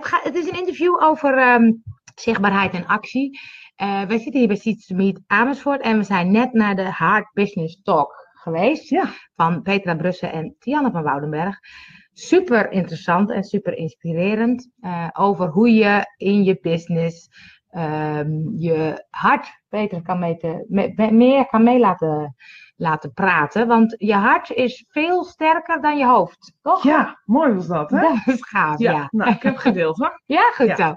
het, is een interview over ehm, zichtbaarheid en actie. Uh, wij zitten hier bij Seeds Meet Amersfoort en we zijn net naar de Hard Business Talk geweest. Ja. Van Petra Brussen en Tianne van Woudenberg. Super interessant en super inspirerend uh, over hoe je in je business um, je hart beter kan meten, me, meer kan mee laten, laten praten. Want je hart is veel sterker dan je hoofd, toch? Ja, mooi was dat, hè? Dat is gaaf, ja. ja. Nou, ik heb gedeeld, hoor. Ja, goed zo.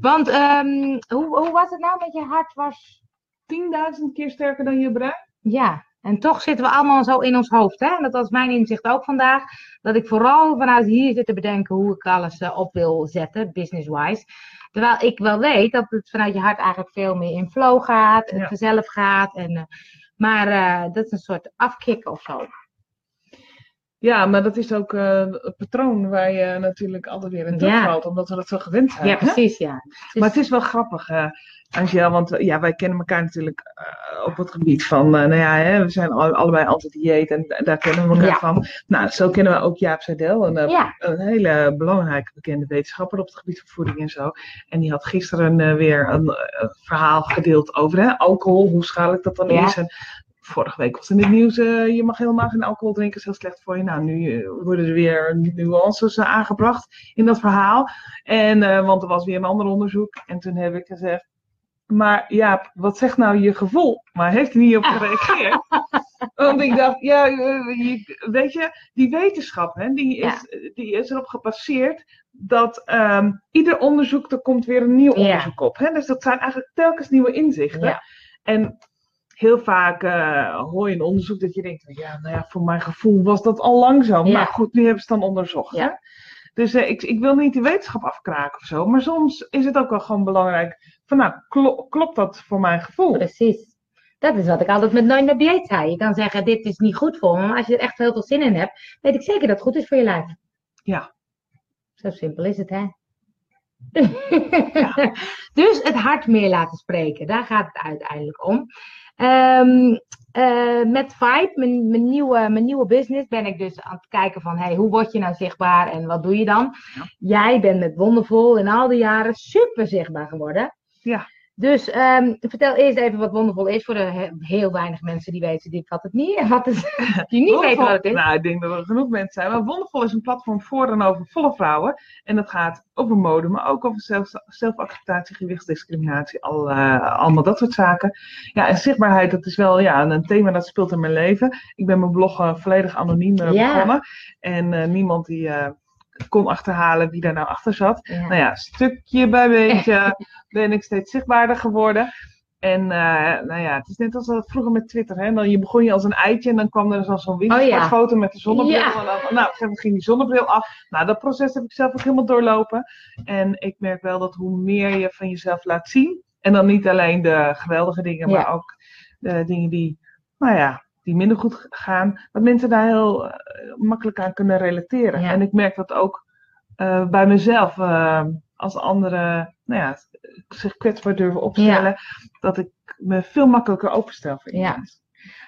Want um, hoe, hoe was het nou met je hart? Was 10.000 keer sterker dan je brein? Ja, en toch zitten we allemaal zo in ons hoofd. Hè? En dat was mijn inzicht ook vandaag. Dat ik vooral vanuit hier zit te bedenken hoe ik alles uh, op wil zetten, business-wise. Terwijl ik wel weet dat het vanuit je hart eigenlijk veel meer in flow gaat, ja. vanzelf gaat. En, uh, maar uh, dat is een soort afkick of zo. Ja, maar dat is ook uh, het patroon waar je natuurlijk altijd weer in terugvalt, ja. omdat we dat zo gewend zijn. Ja, precies, ja. Maar het is wel grappig, uh, Angel, want ja, wij kennen elkaar natuurlijk uh, op het gebied van, nou ja, hè, we zijn all, allebei altijd dieet en daar kennen we elkaar ja. van. Nou, zo kennen we ook Jaap een, ja. een hele belangrijke bekende wetenschapper op het gebied van voeding en zo. En die had gisteren weer een, verhaal gedeeld over hè, alcohol, hoe schadelijk dat dan is. En vorige week was in het nieuws, uh, je mag helemaal geen alcohol drinken, is heel slecht voor je. Nou, nu uh, worden er weer nuances uh, aangebracht in dat verhaal. En, want er was weer een ander onderzoek. En toen heb ik gezegd, maar ja, wat zegt nou je gevoel? Maar heeft hij niet op gereageerd. want ik dacht, ja, je, weet je, die wetenschap, hè, die, is, ja. die is erop gebaseerd dat um, ieder onderzoek, er komt weer een nieuw onderzoek ja. op. Hè? Dus dat zijn eigenlijk telkens nieuwe inzichten. Ja. En heel vaak uh, hoor je een onderzoek dat je denkt, ja, nou ja, voor mijn gevoel was dat al langzaam. Ja. Maar goed, nu hebben ze het dan onderzocht. Ja. Hè? Dus uh, ik, ik wil niet de wetenschap afkraken of zo, maar soms is het ook wel gewoon belangrijk van, nou, klo klopt dat voor mijn gevoel? Precies. Dat is wat ik altijd met Nooit naar dieet zei. Je kan zeggen, dit is niet goed voor me, maar als je er echt heel veel zin in hebt, weet ik zeker dat het goed is voor je lijf. Ja. Zo simpel is het, hè? Ja. dus het hart meer laten spreken, daar gaat het uiteindelijk om. Um, uh, met Vibe, mijn, mijn, nieuwe, mijn nieuwe business, ben ik dus aan het kijken van hey, hoe word je nou zichtbaar en wat doe je dan? Ja. Jij bent met Wondervol in al die jaren super zichtbaar geworden. Ja. Dus um, vertel eerst even wat Wondervol is voor de heel weinig mensen die weten die wat het niet en wat het, die niet weten wat het is. Nou, ik denk dat er genoeg mensen zijn. Maar Wondervol is een platform voor en over volle vrouwen. En dat gaat over mode, maar ook over zelf, zelfacceptatie, gewichtsdiscriminatie, al, uh, allemaal dat soort zaken. Ja, en zichtbaarheid, dat is wel ja, een thema dat speelt in mijn leven. Ik ben mijn blog uh, volledig anoniem uh, Ja. begonnen. En uh, niemand die kon achterhalen wie daar nou achter zat. Ja. Nou ja, stukje bij beetje ben ik steeds zichtbaarder geworden. En uh, nou ja, het is net als dat vroeger met Twitter. Hè? Dan je begon je als een eitje en dan kwam er dan zo'n wintersportfoto met de zonnebril. Ja. En dan, nou, op gegeven moment ging die zonnebril af. Nou, dat proces heb ik zelf ook helemaal doorlopen. En ik merk wel dat hoe meer je van jezelf laat zien. En dan niet alleen de geweldige dingen, maar ook de dingen die, nou ja, die minder goed gaan. Dat mensen daar heel uh, makkelijk aan kunnen relateren. Ja. En ik merk dat ook uh, bij mezelf. Uh, als anderen nou ja, zich kwetsbaar durven opstellen, dat ik me veel makkelijker openstel voor Ja.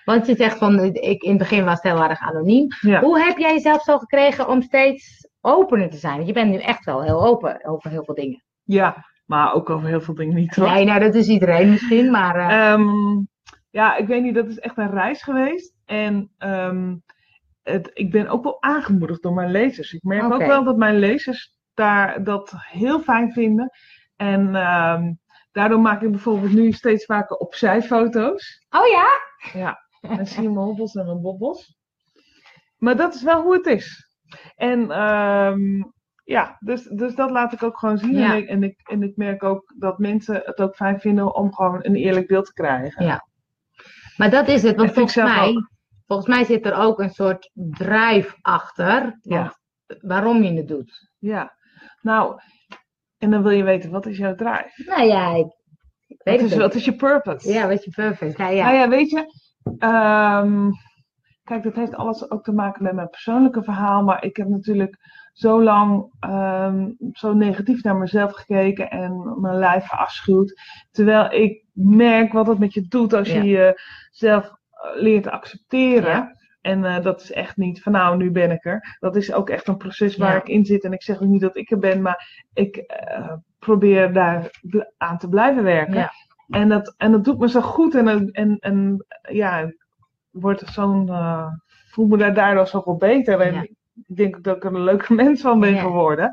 Want je zegt van, ik, in het begin was het heel erg anoniem. Hoe heb jij jezelf zo gekregen om steeds opener te zijn? Want je bent nu echt wel heel open over heel veel dingen. ja, maar ook over heel veel dingen niet. Hoor. Nee, nou dat is iedereen misschien, maar... Um, ja, ik weet niet, dat is echt een reis geweest. En um, het, ik ben ook wel aangemoedigd door mijn lezers. Ik merk ook wel dat mijn lezers daar dat heel fijn vinden. En um, daardoor maak ik bijvoorbeeld nu steeds vaker opzijfoto's. oh ja? Ja, dan zie je mijn hobbels en mijn bobbels. Maar dat is wel hoe het is. En um, ja, dus, dus dat laat ik ook gewoon zien. Ja. En, ik, en, ik, en ik merk ook dat mensen het ook fijn vinden om gewoon een eerlijk beeld te krijgen. Ja. Maar dat is het, want volgens mij, ook. volgens mij zit er ook een soort drive achter. Ja. want Waarom je het doet. Ja, nou, en dan wil je weten, wat is jouw drive? Nou ja, ik, ik weet Wat is, wat is je purpose? Ja, wat je perfect. Ja, ja. Nou ja, weet je, um, kijk, dat heeft alles ook te maken met mijn persoonlijke verhaal, maar ik heb natuurlijk zo lang um, zo negatief naar mezelf gekeken en mijn lijf verafschuwd. Terwijl ik merk wat het met je doet als je Ja. jezelf leert accepteren. Ja. En eh, dat is echt niet van nou, nu ben ik er. Dat is ook echt een proces waar Ja. ik in zit. En ik zeg ook niet dat ik er ben, maar ik eh, probeer daar aan te blijven werken. En, dat, en dat doet me zo goed. En, en, en, ja, wordt zo'n, eh, voel me daar daardoor zoveel beter. En. Ik denk dat ik er een leuke mens van ben Ja. geworden.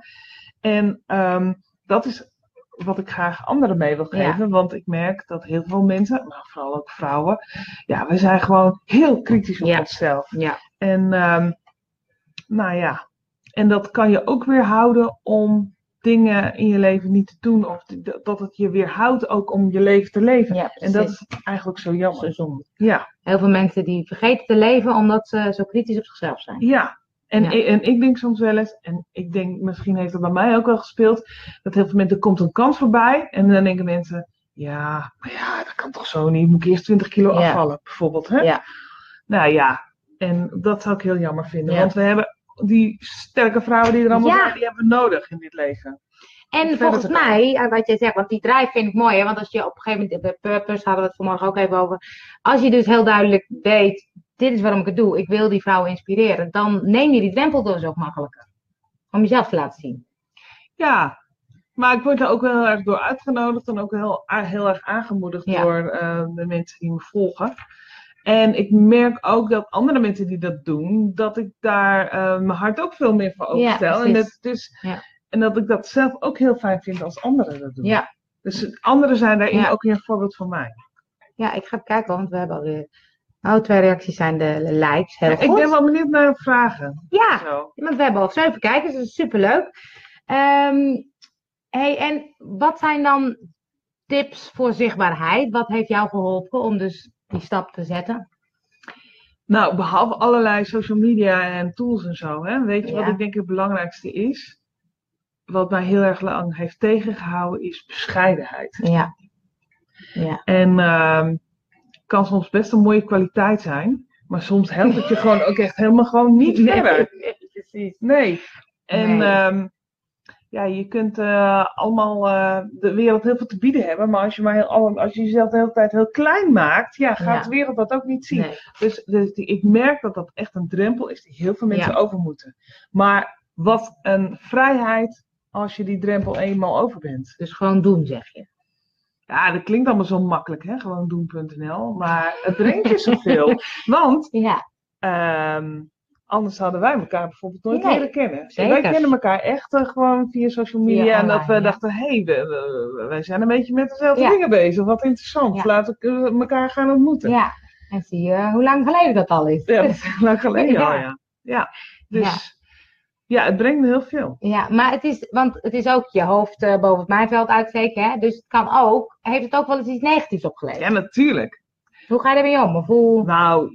En ehm, dat is wat ik graag anderen mee wil Ja. geven. Want ik merk dat heel veel mensen, maar vooral ook vrouwen, ja, we zijn gewoon heel kritisch op Ja. onszelf. Ja, En ehm, nou ja, en dat kan je ook weer houden om dingen in je leven niet te doen. Of dat het je weerhoudt ook om je leven te leven. ja en dat is eigenlijk zo Zo jammer. zonde. Ja, Heel veel mensen die vergeten te leven omdat ze zo kritisch op zichzelf zijn. ja. En, Ja. Ik, en ik denk soms wel eens, en ik denk misschien heeft het bij mij ook wel gespeeld, dat heel veel mensen, er komt een kans voorbij. En dan denken mensen, ja, maar ja, dat kan toch zo niet. Moet ik eerst 20 kilo Ja. afvallen, bijvoorbeeld. Hè? Ja. Nou ja, en dat zou ik heel jammer vinden. Want we hebben die sterke vrouwen die er allemaal zijn, die hebben we nodig in dit leven. En volgens mij, eh, wat jij zegt, want die drive vind ik mooi, hè? want als je op een gegeven moment, bij Purpose hadden we het vanmorgen ook even over, als je dus heel duidelijk weet, dit is waarom ik het doe, ik wil die vrouwen inspireren, dan neem je die drempel dus ook makkelijker. Om jezelf te laten zien. Ja, maar ik word er ook wel heel erg door uitgenodigd en ook heel, heel erg aangemoedigd Ja. door eh, de mensen die me volgen. En ik merk ook dat andere mensen die dat doen, dat ik daar eh, mijn hart ook veel meer voor Ja, openstel. en, precies. dat, dus, Ja. en dat ik dat zelf ook heel fijn vind als anderen dat doen. Ja, Dus anderen zijn daarin Ja. ook weer een voorbeeld van mij. ja ik ga kijken, want we hebben alweer, oh, twee reacties zijn de likes. Heel Ik goed. ben wel benieuwd naar vragen. Ja, Zo. want we hebben al zeven kijkers, dus dat is superleuk. Ehm hey, en wat zijn dan tips voor zichtbaarheid? Wat heeft jou geholpen om dus die stap te zetten? Nou, behalve allerlei social media en tools en zo, hè, weet je wat ik denk het belangrijkste is? Wat mij heel erg lang heeft tegengehouden, is bescheidenheid. Ja. Ja. En ehm kan soms best een mooie kwaliteit zijn, maar soms helpt het je gewoon ook echt helemaal gewoon niet verder. precies. Nee. En Nee. ehm, ja, je kunt eh, allemaal eh, de wereld heel veel te bieden hebben, maar als je, maar heel, al- als je jezelf de hele tijd heel klein maakt, ja, gaat Ja. de wereld dat ook niet zien. Nee. Dus, dus die- ik merk dat dat echt een drempel is die heel veel mensen Ja. over moeten. Maar wat een vrijheid als je die drempel eenmaal over bent. Dus gewoon doen, zeg je. Ja, dat klinkt allemaal zo makkelijk, hè? gewoon doen.nl. Maar het brengt je zoveel. Want Ja. ehm, anders hadden wij elkaar bijvoorbeeld nooit Nee, leren kennen. zeker. Wij kennen elkaar echt eh, gewoon via social media. Via en dat we ja. dachten, hé, hey, we, we- wij zijn een beetje met dezelfde Ja. dingen bezig. Wat interessant. Laten we elkaar gaan ontmoeten. ja. En zie je hoe lang geleden dat al is. Ja, dat is lang geleden Ja. al, ja. Ja, dus ja. het brengt me heel veel. Ja, maar het is, want het is ook je hoofd eh, boven het maaiveld uitsteken, hè? Dus het kan ook, heeft het ook wel eens iets negatiefs opgeleverd? Ja, natuurlijk. Hoe ga je ermee om? Of hoe... Nou,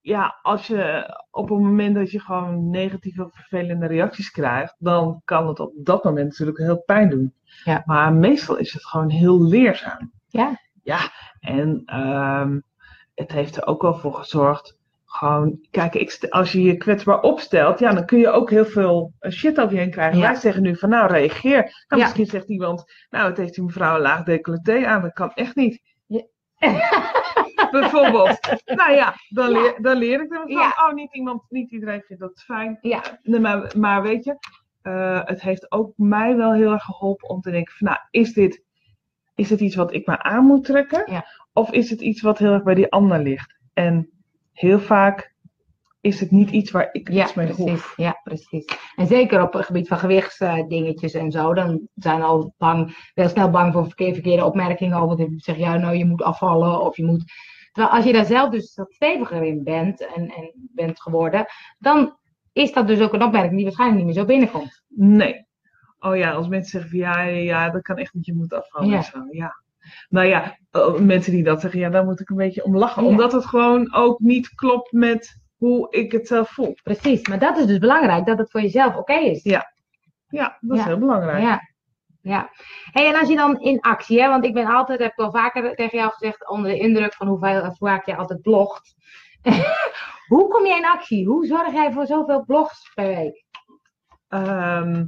ja, als je op het moment dat je gewoon negatieve of vervelende reacties krijgt, dan kan het op dat moment natuurlijk heel pijn doen. Ja. Maar meestal is het gewoon heel leerzaam. Ja. Ja, en ehm, het heeft er ook wel voor gezorgd. Gewoon, kijk, ik, als je je kwetsbaar opstelt, ja, dan kun je ook heel veel eh, shit over je heen krijgen. Ja. Wij zeggen nu van, nou, reageer. Nou, Ja. misschien zegt iemand, nou, het heeft die mevrouw een laag decolleté aan. Dat kan echt niet. Ja. Bijvoorbeeld. Nou ja, dan. Leer, dan leer ik ervan. Ja. Oh, niet, iemand, niet iedereen vindt dat fijn. Ja. Nee, maar, maar weet je, eh, het heeft ook mij wel heel erg geholpen om te denken van, nou, is dit, is dit iets wat ik me aan moet trekken? Of is het iets wat heel erg bij die ander ligt? En heel vaak is het niet iets waar ik Ja, iets mee precies. hoef. Ja, precies. En zeker op het gebied van gewichtsdingetjes en zo, dan zijn al bang, wel snel bang voor verkeerde, verkeerde opmerkingen over. Dan zeg ja, nou, je moet afvallen of je moet. Terwijl als je daar zelf dus wat steviger in bent en, en bent geworden, dan is dat dus ook een opmerking die waarschijnlijk niet meer zo binnenkomt. Nee. Oh ja, als mensen zeggen van ja, ja, dat kan echt niet, je moet afvallen Ja. zo. Ja. Nou ja, eh, mensen die dat zeggen, ja, daar moet ik een beetje om lachen. Ja. Omdat het gewoon ook niet klopt met hoe ik het zelf voel. Precies, maar dat is dus belangrijk, dat het voor jezelf oké is. Ja. Ja, dat is Ja. heel belangrijk. Ja. ja. Hey, en als je dan in actie, hè, want ik ben altijd, heb ik wel vaker tegen jou gezegd, onder de indruk van hoeveel, hoe vaak je altijd blogt. hoe kom je in actie? Hoe zorg jij voor zoveel blogs per week? Ehm,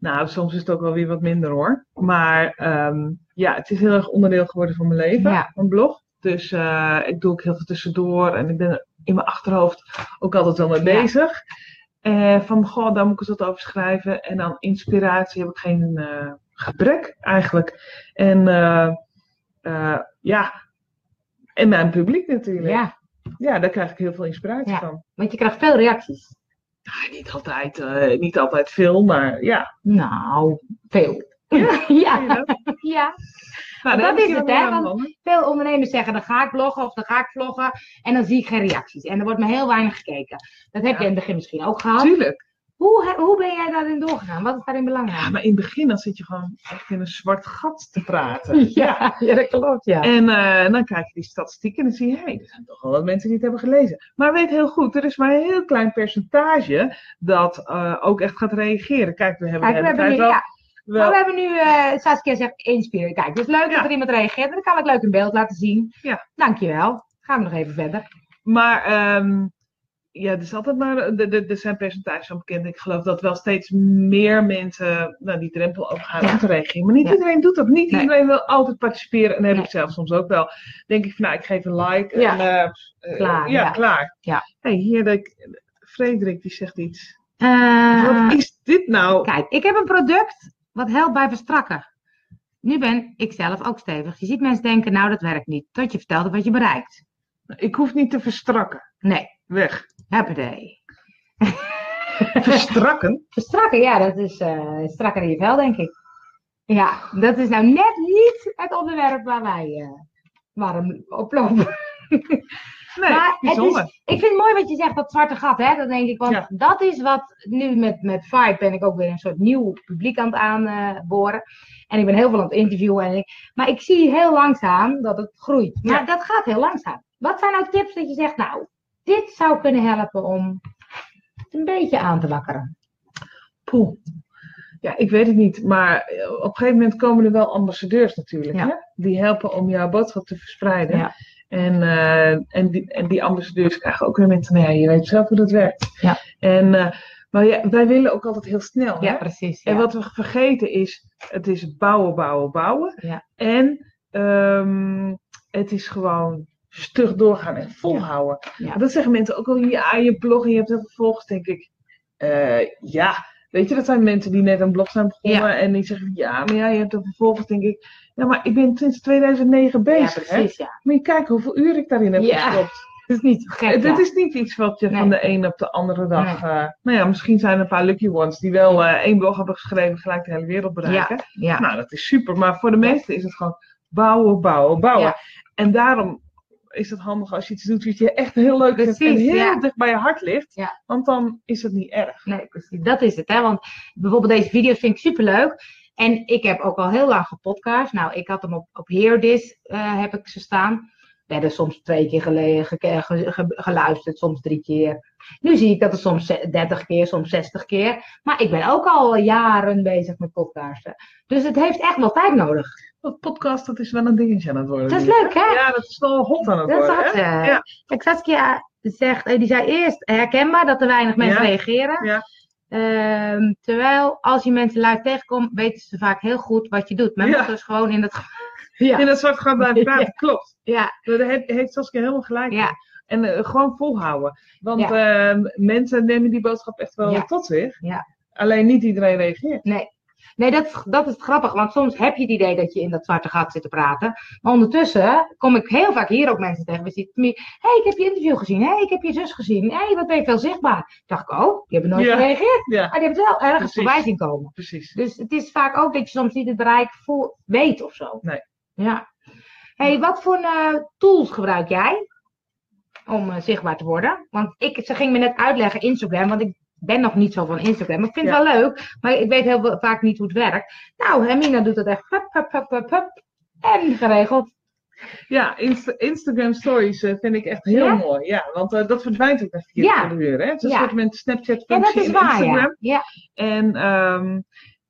nou, soms is het ook wel weer wat minder hoor. Maar ehm, ja, het is heel erg onderdeel geworden van mijn leven, Ja. een blog. Dus eh, ik doe ook heel veel tussendoor. En ik ben in mijn achterhoofd ook altijd wel mee Ja. bezig. Eh, van, goh, daar moet ik eens wat over schrijven. En dan inspiratie heb ik geen eh, gebrek eigenlijk. En ja, en mijn publiek natuurlijk. Ja, Ja, daar krijg ik heel veel inspiratie Ja. van. want je krijgt veel reacties. Ja, niet, altijd, eh, niet altijd veel, maar ja. Nou, veel. Ja, dat? ja. Nou, dat heb is het, hè, want-. Veel ondernemers zeggen, dan ga ik bloggen of dan ga ik vloggen. En dan zie ik geen reacties. En er wordt maar heel weinig gekeken. Dat heb Ja. je in het begin misschien ook gehad. Tuurlijk. Hoe, hoe ben jij daarin doorgegaan? Wat is daarin belangrijk? Ja, maar in het begin dan zit je gewoon echt in een zwart gat te praten. ja, ja, dat klopt, ja. En eh, dan kijk je die statistieken en dan zie je, hé, hey, er zijn toch wel wat mensen die het hebben gelezen. Maar weet heel goed, er is maar een heel klein percentage dat eh, ook echt gaat reageren. Kijk, we hebben Kijk, we hebben nu, ja, wel... we hebben nu, eh Saskia zegt, inspireren. Kijk, het is leuk Ja. dat er iemand reageert. Dan kan ik leuk in beeld laten zien. Ja. Dankjewel. Gaan we nog even verder. Maar ehm, ja, er is altijd maar, er- er er zijn percentages van bekend. Ik geloof dat wel steeds meer mensen nou, die drempel overgaan Ja. om te. Maar niet Ja. iedereen doet dat. Niet Nee. iedereen wil altijd participeren. En heb Nee. ik zelf soms ook wel. Denk ik van, nou, ik geef een like. Ja. En, eh, eh, Klaar, Ja, ja. klaar. Ja. hey, hier, de, Frederik, die zegt iets. Eh, Wat is dit nou? Kijk, ik heb een product wat helpt bij verstrakken. Nu ben ik zelf ook stevig. Je ziet mensen denken, nou dat werkt niet. Tot je vertelt wat je bereikt. Ik hoef niet te verstrakken. Nee, Weg. huppatee. Verstrakken? Verstrakken, ja, dat is eh, strakker in je vel, denk ik. Ja, dat is nou net niet het onderwerp waar wij eh warm oplopen. Nee, Maar het bijzonder. Ik vind het mooi wat je zegt, dat zwarte gat, hè? Dat denk ik, want Ja. dat is wat nu met, met Vibe ben ik ook weer een soort nieuw publiek aan het aanboren. en ik ben heel veel aan het interviewen. En ik, maar ik zie heel langzaam dat het groeit. Maar Ja. dat gaat heel langzaam. Wat zijn nou tips dat je zegt, nou, dit zou kunnen helpen om het een beetje aan te wakkeren? Poeh. Ja, ik weet het niet. Maar eh, op een gegeven moment komen er wel ambassadeurs natuurlijk. Ja. Hè? Die helpen om jouw boodschap te verspreiden. Ja. En, eh, en, die, en die ambassadeurs krijgen ook weer mensen. Nou ja, je weet zelf hoe dat werkt. Ja. En, eh, maar ja, wij willen ook altijd heel snel. hè? Ja, precies. En wat we vergeten is, het is bouwen, bouwen, bouwen. Ja. En ehm, het is gewoon stug doorgaan en volhouden. Ja. Dat zeggen mensen ook al, ja, je blog en je hebt heel veel volgers, denk ik. eh, ja, weet je, dat zijn mensen die net een blog zijn begonnen en die zeggen, ja, maar ja, je hebt heel veel volgers, denk ik. Ja, maar ik ben sinds 2009 ja, bezig, hè. precies, ja. Moet je kijken hoeveel uur ik daarin heb Ja. gestopt. Dat is niet gek, ja. is niet iets wat je Nee. van de een op de andere dag. eh, nou ja, misschien zijn er een paar lucky ones die wel eh, één blog hebben geschreven, gelijk de hele wereld bereiken. ja. Nou, dat is super. Maar voor de meesten is het gewoon bouwen, bouwen, bouwen. En daarom is het handig als je iets doet wat je echt heel leuk vindt en Precies, heel ja. dicht bij je hart ligt. Ja. Want dan is het niet erg. Nee, precies. Dat is het, hè. Want bijvoorbeeld deze video's vind ik superleuk. En ik heb ook al heel lang gepodcast. Nou, ik had hem op, op Heerdis, eh heb ik ze staan. Werden soms twee keer geleden ge- ge- ge- geluisterd, soms drie keer. Nu zie ik dat het soms ze- 30 keer, soms 60 keer. Maar ik ben ook al jaren bezig met podcasten. Dus het heeft echt wel tijd nodig. Dat podcast, dat is wel een dingetje aan het worden. Dat is leuk, hè? Ja, dat is wel hot aan het Dat is worden. wat, hè? eh, Ja. Kijk, Saskia zegt, eh, die zei eerst herkenbaar dat er weinig mensen Ja. reageren. Ja. Ehm, terwijl als je mensen live tegenkomt, weten ze vaak heel goed wat je doet. Men Ja. moet dus gewoon in dat. Ja, In dat zwart gaan blijven praten, klopt. ja, Daar heeft, heeft Saskia helemaal gelijk Ja. En eh, gewoon volhouden. Want eh, mensen nemen die boodschap echt wel tot zich. Ja. Alleen niet iedereen reageert. nee. Nee, dat, is- dat is grappig, want soms heb je het idee dat je in dat zwarte gat zit te praten. Maar ondertussen kom ik heel vaak hier ook mensen tegen. We Hé, hey, ik heb je interview gezien. Hé, hey, ik heb je zus gezien. Hé, hey, wat ben je veel zichtbaar. dacht ik, oh, die hebben nooit Ja. gereageerd. Ja, Maar die hebben het wel ergens Precies. voorbij zien komen. precies. Dus het is vaak ook dat je soms niet het bereik voor weet of zo. Nee. Ja. hey, wat voor eh, tools gebruik jij om eh, zichtbaar te worden? Want ik, ze ging me net uitleggen Instagram, want ik ben nog niet zo van Instagram. Maar ik vind Ja. het wel leuk, maar ik weet heel vaak niet hoe het werkt. Nou, Hermina doet het echt hup, hup, hup, hup, hup. En geregeld. Ja, Insta- Instagram stories eh, vind ik echt heel Ja? mooi. Ja, want eh, dat verdwijnt ook echt keer Ja. de deur. Hè? Het is een soort met Snapchat Ja, dat functie is waar, Instagram. ja. En, ehm,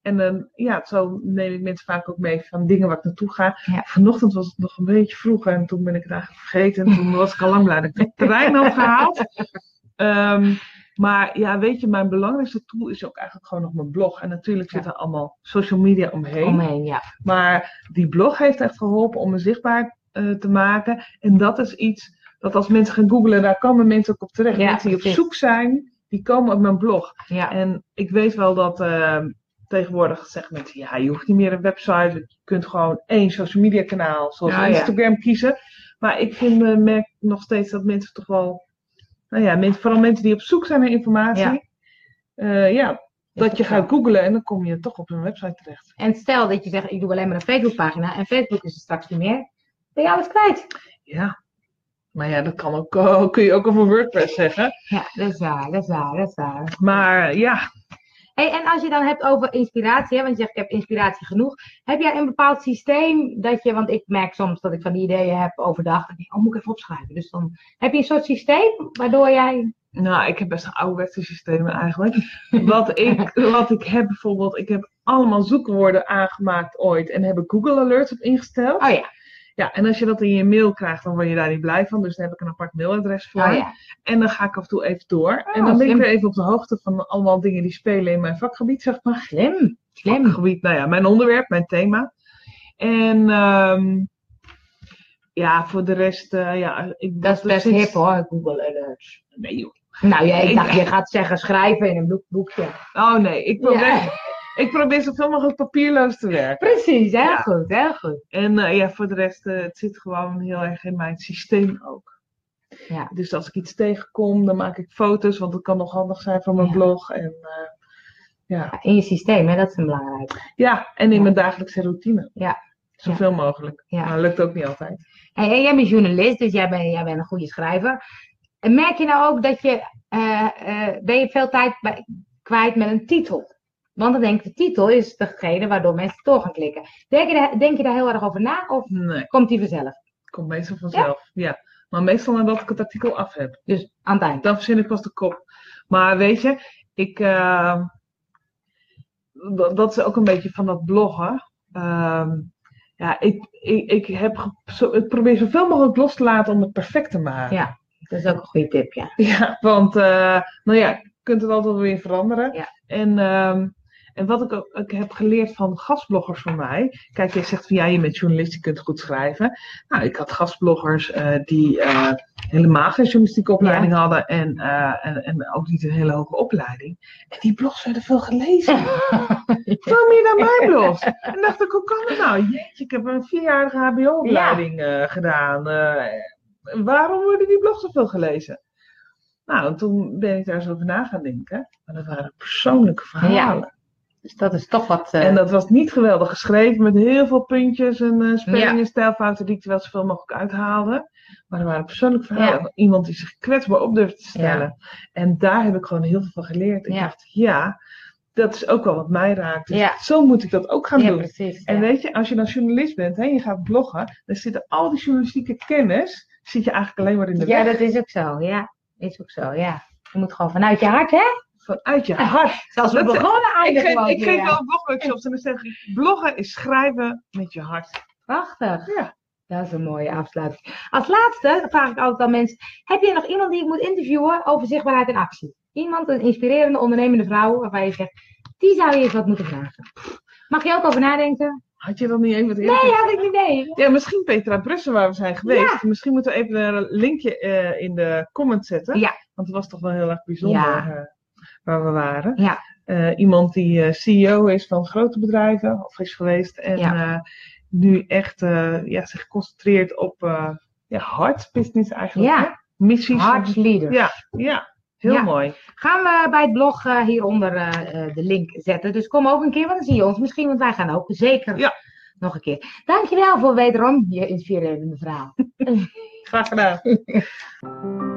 en dan, ja, zo neem ik mensen vaak ook mee van dingen waar ik naartoe ga. Vanochtend was het nog een beetje vroeg en toen ben ik het eigenlijk vergeten. En toen was ik al lang blij dat ik het terrein had gehaald. Ehm, maar ja, weet je, mijn belangrijkste tool is ook eigenlijk gewoon nog mijn blog. En natuurlijk zit er allemaal social media omheen. Omheen, ja. Maar die blog heeft echt geholpen om me zichtbaar eh, te maken. En dat is iets dat als mensen gaan googlen, daar komen mensen ook op terecht. Ja, mensen die op zoek zijn, die komen op mijn blog. Ja. En ik weet wel dat eh, tegenwoordig zeggen mensen, ja, je hoeft niet meer een website. Je kunt gewoon één social media kanaal, zoals Ah. Instagram, kiezen. Maar ik vind, eh, merk nog steeds dat mensen toch wel, nou ja, mensen, vooral mensen die op zoek zijn naar informatie. Ja. eh, ja, dat je gaat googlen en dan kom je toch op een website terecht. En stel dat je zegt, ik doe alleen maar een Facebookpagina en Facebook is er straks niet meer. Ben je alles kwijt? Ja. Maar ja, dat kan ook, kun je ook over WordPress zeggen. Ja, dat is waar, dat is waar, dat is waar. Maar ja, Hey, en als je dan hebt over inspiratie, hè, want je zegt ik heb inspiratie genoeg. Heb jij een bepaald systeem dat je, want ik merk soms dat ik van die ideeën heb overdag. En ik denk, oh, moet ik even opschrijven. Dus dan heb je een soort systeem waardoor jij. nou, ik heb best een ouderwetse systemen eigenlijk. wat, ik, wat ik heb bijvoorbeeld, ik heb allemaal zoekwoorden aangemaakt ooit en heb ik Google Alerts op ingesteld. Oh ja, Ja, en als je dat in je mail krijgt, dan word je daar niet blij van. Dus daar heb ik een apart mailadres voor. oh ja. En dan ga ik af en toe even door. en Oh, dan ben ik weer even op de hoogte van allemaal dingen die spelen in mijn vakgebied, zeg maar. Slim, slim. Vakgebied, nou ja, mijn onderwerp, mijn thema. En ehm, ja, voor de rest, eh, ja. Ik, Dat is best sinds- hip hoor, Google Alerts. Nee joh. Nou ja, ik Ik- dacht, je gaat zeggen schrijven in een boek- boekje. Oh nee, ik probeer, Ja. Ik probeer zoveel mogelijk papierloos te werken. Precies, heel Ja. goed, heel goed. En eh, ja, voor de rest, eh, het zit gewoon heel erg in mijn systeem ook. Ja. Dus als ik iets tegenkom, dan maak ik foto's, want dat kan nog handig zijn voor mijn Ja. blog. En, eh, ja. In je systeem, hè, dat is een belangrijk. ja, en in Ja. mijn dagelijkse routine. Ja. Zoveel mogelijk. Ja. Maar dat lukt ook niet altijd. Hey, en jij bent journalist, dus jij bent, jij bent een goede schrijver. En merk je nou ook dat je, ben je veel tijd bij- kwijt met een titel? Want dan denk ik, de titel is degene waardoor mensen door gaan klikken. Denk je, daar, denk je daar heel erg over na of Nee, komt die vanzelf? komt meestal vanzelf. Ja. Maar meestal nadat ik het artikel af heb. Dus aan het eind. Dan verzin ik pas de kop. Maar weet je, ik, eh, dat, is ook een beetje van dat bloggen. Ehm, ja, ik, ik, ik, heb zo, ik probeer zoveel mogelijk los te laten om het perfect te maken. Ja. Dat is ook een goede tip, ja. Ja, want eh, nou ja, je kunt het altijd weer veranderen. Ja. En, ehm, en wat ik ook ik heb geleerd van gastbloggers van mij. Kijk, jij zegt van ja, je bent journalist, je kunt goed schrijven. Nou, ik had gastbloggers eh, die eh, helemaal geen journalistieke opleiding hadden. En, eh, en, en ook niet een hele hoge opleiding. En die blogs werden veel gelezen. Veel meer dan mijn blogs. En dacht ik, hoe kan dat nou? Jeetje, ik heb een vierjarige HBO-opleiding gedaan. Waarom worden die blogs zoveel gelezen? Nou, en toen ben ik daar eens over na gaan denken. Maar dat waren persoonlijke verhalen. Dus dat is toch wat... eh, En dat was niet geweldig geschreven met heel veel puntjes en eh spelling- Ja. en stijlfouten die ik er wel zoveel mogelijk uithaalde. Maar er waren persoonlijke verhalen. van Iemand die zich kwetsbaar op durfde te stellen. En daar heb ik gewoon heel veel van geleerd. Ik dacht, ja, dat is ook wel wat mij raakt. Dus Ja. zo moet ik dat ook gaan ja, doen. precies. En ja. weet je, als je dan journalist bent en je gaat bloggen, dan zitten al die journalistieke kennis, zit je eigenlijk alleen maar in de ja, weg. dat is ook zo. Ja, is ook zo, ja. Je moet gewoon vanuit je hart, hè? Vanuit je hart. Zoals we begonnen ook ik geef wel blogworkshops en dan zeg ik, bloggen is schrijven met je hart. Prachtig. Ja. Dat is een mooie afsluiting. Als laatste vraag ik altijd aan mensen: heb je nog iemand die ik moet interviewen over zichtbaarheid en actie? Iemand, een inspirerende, ondernemende vrouw, waarvan je zegt: die zou je eens wat moeten vragen. Mag je ook over nadenken? Had je dat niet even wat Nee, had ik niet idee. Ja, misschien Petra Brussen waar we zijn geweest. Misschien moeten we even een linkje eh, in de comments zetten. Ja. Want het was toch wel heel erg bijzonder Ja. Waar we waren. Ja. Eh, iemand die eh, CEO is van grote bedrijven, of is geweest. En Ja. eh, nu echt ja, zich concentreert op ja, hard business eigenlijk. Ja. hè? Missies. Hartsleader. Ja, ja. Heel Ja. mooi. Gaan we bij het blog hieronder de link zetten. Dus kom ook een keer, want dan zie je ons misschien, want wij gaan ook zeker Ja. nog een keer. Dankjewel voor wederom je inspirerende verhaal. Graag gedaan.